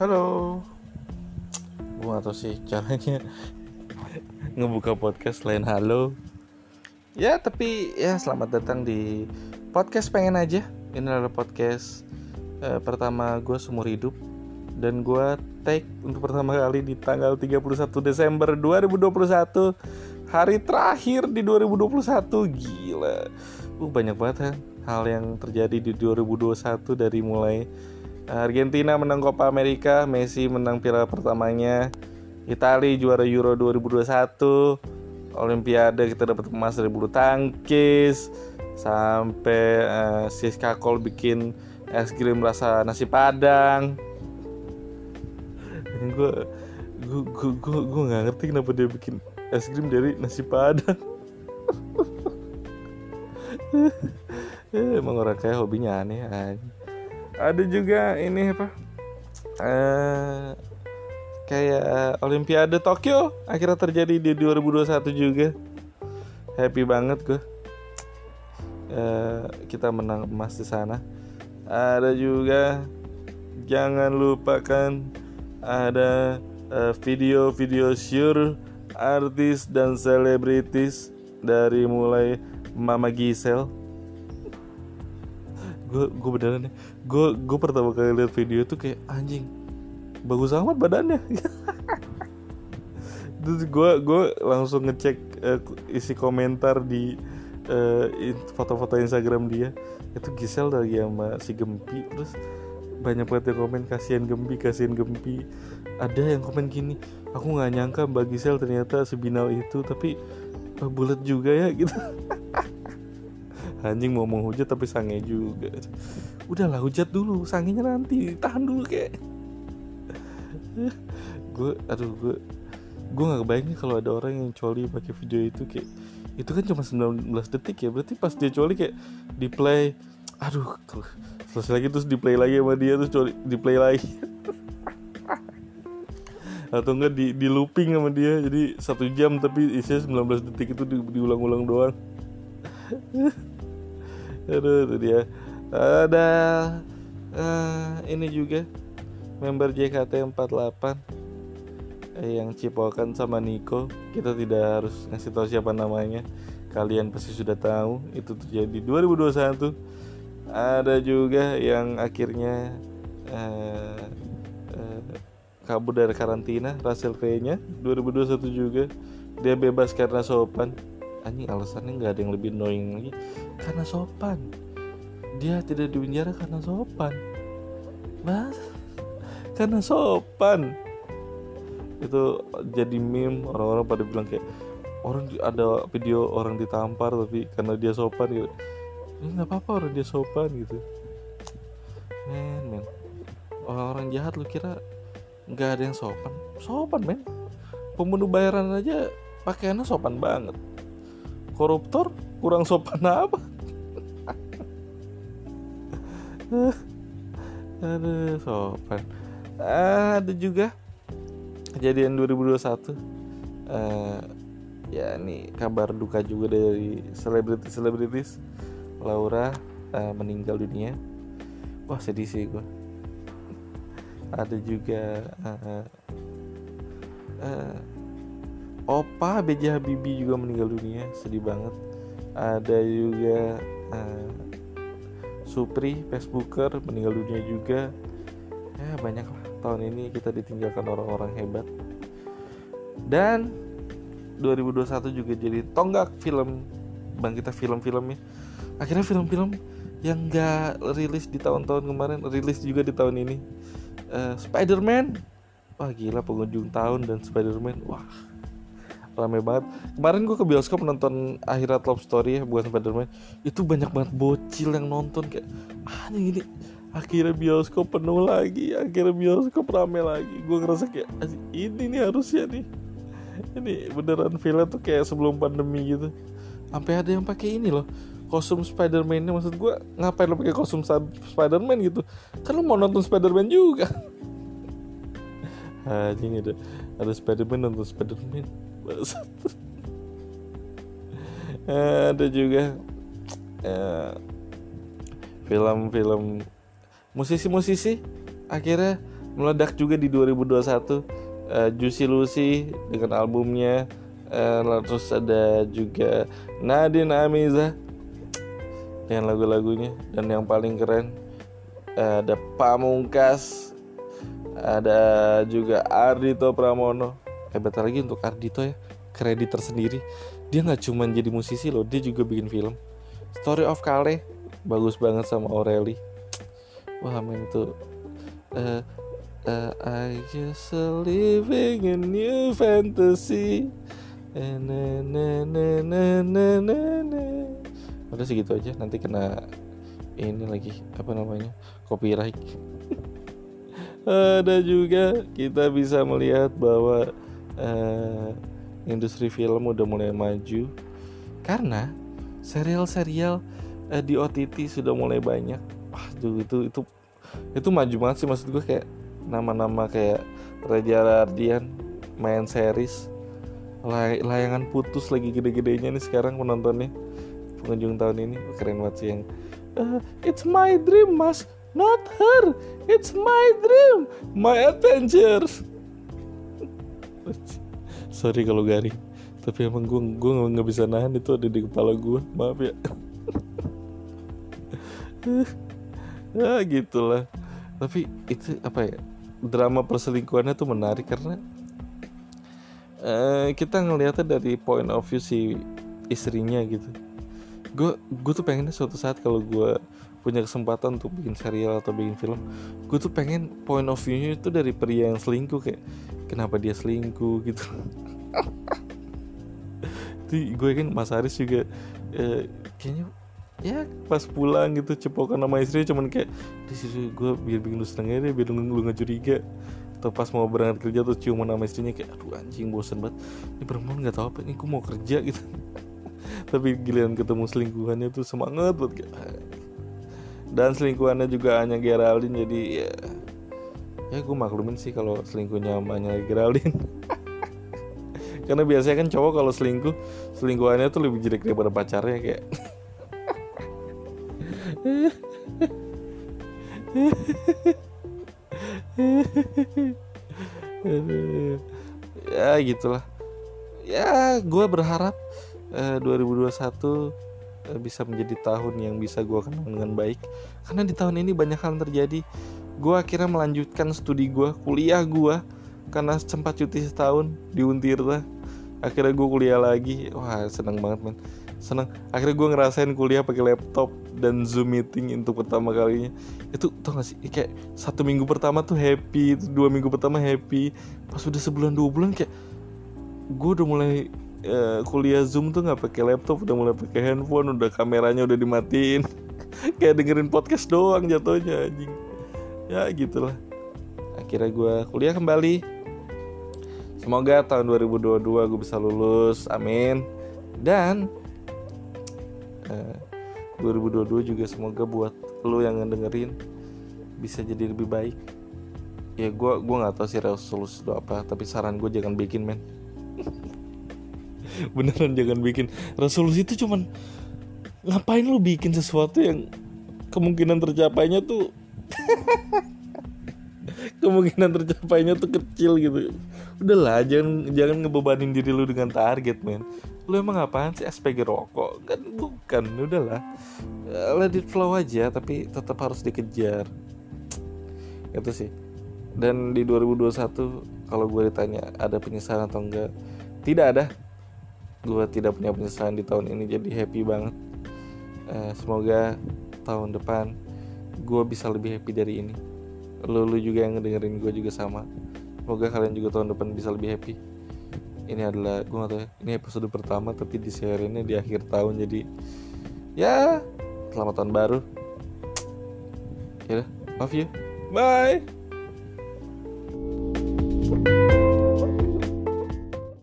Halo. Gue gak sih caranya. Ngebuka podcast lain halo. Ya tapi ya selamat datang di Podcast pengen aja. Ini adalah podcast uh, Pertama gue seumur hidup. Dan gue take untuk pertama kali di tanggal 31 Desember 2021 Hari terakhir di 2021 Gila. Uh, Banyak banget kan hal yang terjadi di 2021 dari mulai Argentina menang Copa America, Messi menang piala pertamanya, Italia juara Euro 2021, Olimpiade kita dapat emas dari bulu tangkis, sampai uh, Siska Kol bikin es krim rasa nasi padang. Gue gue gue gue nggak ngerti kenapa dia bikin es krim dari nasi padang. Emang orang kayak hobinya aneh aja ada juga ini apa? Uh, kayak Olimpiade Tokyo akhirnya terjadi di 2021 juga. Happy banget gue uh, kita menang emas di sana. Ada juga jangan lupakan ada eh, video-video uh, sure artis dan selebritis dari mulai Mama Giselle gue gue beneran nih gue gue pertama kali lihat video tuh kayak anjing bagus amat badannya. Terus gue gue langsung ngecek uh, isi komentar di uh, foto-foto Instagram dia. Itu Gisel lagi sama si Gempi. Terus banyak banget yang komen kasihan Gempi kasihan Gempi. Ada yang komen gini aku nggak nyangka Mbak Gisel ternyata sebinal itu tapi uh, bulat juga ya gitu anjing mau menghujat tapi sange juga. Udahlah hujat dulu. Sangenya nanti. Tahan dulu kayak gue aduh gue gue nggak kebayang kalau ada orang yang coli pakai video itu kayak itu kan cuma 19 detik ya. Berarti pas dia coli kayak di play aduh selesai lagi terus di play lagi sama dia terus coli di play lagi. Atau enggak di, di looping sama dia. Jadi satu jam tapi isinya 19 detik itu di, diulang-ulang doang aduh itu dia. Ada uh, ini juga member JKT48 eh, yang cipokan sama Niko. Kita tidak harus ngasih tahu siapa namanya. Kalian pasti sudah tahu itu terjadi 2021 ada juga yang akhirnya uh, uh, kabur dari karantina Russell V nya 2021 juga. Dia bebas karena sopan anjing alasannya nggak ada yang lebih annoying lagi. Karena sopan. Dia tidak dipenjara karena sopan. Mas karena sopan. Itu jadi meme orang-orang pada bilang kayak orang ada video orang ditampar tapi karena dia sopan gitu. Ini nggak apa-apa orang dia sopan gitu. Men men. Orang-orang jahat lu kira nggak ada yang sopan? Sopan men. Pembunuh bayaran aja pakaiannya sopan banget koruptor? Kurang sopan apa? Aduh sopan. Ada juga kejadian 2021 uh, ya nih kabar duka juga dari selebritis selebritis Laura uh, meninggal dunia. Wah sedih sih gue ada juga uh, Opa BJ Habibie juga meninggal dunia sedih banget. Ada juga uh, Supri Facebooker meninggal dunia juga. Ya banyak lah. Tahun ini kita ditinggalkan orang-orang hebat. Dan 2021 juga jadi tonggak film bang kita film-filmnya akhirnya film-film yang gak rilis di tahun-tahun kemarin rilis juga di tahun ini. Uh, Spider-Man. Wah gila pengunjung tahun dan Spider-Man. Wah rame banget. Kemarin gue ke bioskop nonton akhirat love story ya bukan Spiderman. Itu banyak banget bocil yang nonton kayak ah ini akhirnya bioskop penuh lagi akhirnya bioskop rame lagi. Gue ngerasa kayak ini nih harusnya nih. Ini beneran film tuh kayak sebelum pandemi gitu. Sampai ada yang pakai ini loh kostum Spiderman ini. Maksud gue ngapain lo pakai kostum Spiderman gitu? Kan lo mau nonton Spiderman juga. Anjing ada ada Spiderman nonton Spiderman ada juga film film-film musisi-musisi akhirnya meledak juga di 2021 uh, Juicy Lucy dengan albumnya uh, terus ada juga Nadine Amiza dengan lagu-lagunya. Dan yang paling keren uh, ada Pamungkas ada juga Ardito Pramono. Hebat lagi untuk Ardito ya kredit tersendiri. Dia nggak cuma jadi musisi loh dia juga bikin film. Story of Kale bagus banget sama Aureli. Wah men itu uh, uh, I just living a new fantasy. Udah segitu aja nanti kena ini lagi apa namanya copyright. Ada juga kita bisa melihat bahwa uh, industri film udah mulai maju. Karena serial-serial uh, di OTT sudah mulai banyak. Wah tuh itu itu itu maju banget sih maksud gue kayak nama-nama kayak Raja Radian main series. Lay layangan putus lagi gede-gedenya nih sekarang penontonnya pengunjung tahun ini. Keren banget sih yang uh, it's my dream mas not her. It's my dream my adventure sorry kalau garing. Tapi emang gue gue nggak bisa nahan itu ada di kepala gue maaf ya. Ya gitulah. Tapi itu apa ya? Drama perselingkuhannya tuh menarik karena uh, kita ngelihatnya dari point of view si istrinya gitu. Gue gue tuh pengennya suatu saat kalau gue punya kesempatan untuk bikin serial atau bikin film gue tuh pengen point of view-nya itu dari pria yang selingkuh kayak kenapa dia selingkuh? gitu. Itu gue kan Mas Aris juga eh, kayaknya ya pas pulang gitu cepokan sama istri cuman kayak di situ gue biar bikin lu seneng aja biar lu, lu gak curiga atau pas mau berangkat kerja tuh ciuman sama istrinya kayak aduh anjing bosen banget. Ini perempuan nggak tahu apa ini gue mau kerja gitu. Tapi giliran ketemu selingkuhannya tuh semangat buat kayak dan selingkuhannya juga hanya Geraldine jadi ya ya gue maklumin sih kalau selingkuhnya hanya Geraldine. Karena biasanya kan cowok kalau selingkuh selingkuhannya tuh lebih jelek daripada pacarnya kayak. Ya gitulah. Ya gue berharap eh, 2021 eh, bisa menjadi tahun yang bisa gue kenang dengan baik. Karena di tahun ini banyak hal terjadi. Gue akhirnya melanjutkan studi gue kuliah gue karena sempat cuti setahun di Untirta akhirnya gue kuliah lagi. Wah seneng banget men. Seneng. Akhirnya gue ngerasain kuliah pakai laptop dan zoom meeting untuk pertama kalinya. Itu tau gak sih? Kayak satu minggu pertama tuh happy dua minggu pertama happy. Pas udah sebulan dua bulan kayak gue udah mulai uh, kuliah zoom tuh nggak pakai laptop udah mulai pakai handphone udah kameranya udah dimatiin. Kayak dengerin podcast doang jatuhnya anjing. Ya gitulah. Akhirnya gue kuliah kembali. Semoga tahun 2022 gue bisa lulus amin. Dan 2022 eh, juga semoga buat lo yang ngedengerin bisa jadi lebih baik. Ya gue gue nggak tahu sih resolusi itu apa tapi saran gue jangan bikin men beneran jangan bikin resolusi itu cuman ngapain lo bikin sesuatu yang kemungkinan tercapainya tuh kemungkinan tercapainya tuh kecil gitu. Udahlah jangan jangan ngebebanin diri lu dengan target men. Lu emang apaan sih? SPG rokok? Kan bukan udahlah. Eh, let it flow aja tapi tetap harus dikejar. Itu sih. Dan di 2021 kalau gue ditanya ada penyesalan atau enggak tidak ada gue tidak punya penyesalan di tahun ini jadi happy banget. Uh, semoga tahun depan gue bisa lebih happy dari ini. Lu, lu juga yang ngedengerin gue juga sama. Semoga kalian juga tahun depan bisa lebih happy. Ini adalah gue gak tau ini episode pertama tapi di ini di akhir tahun jadi ya selamat tahun baru. Ya love you. Bye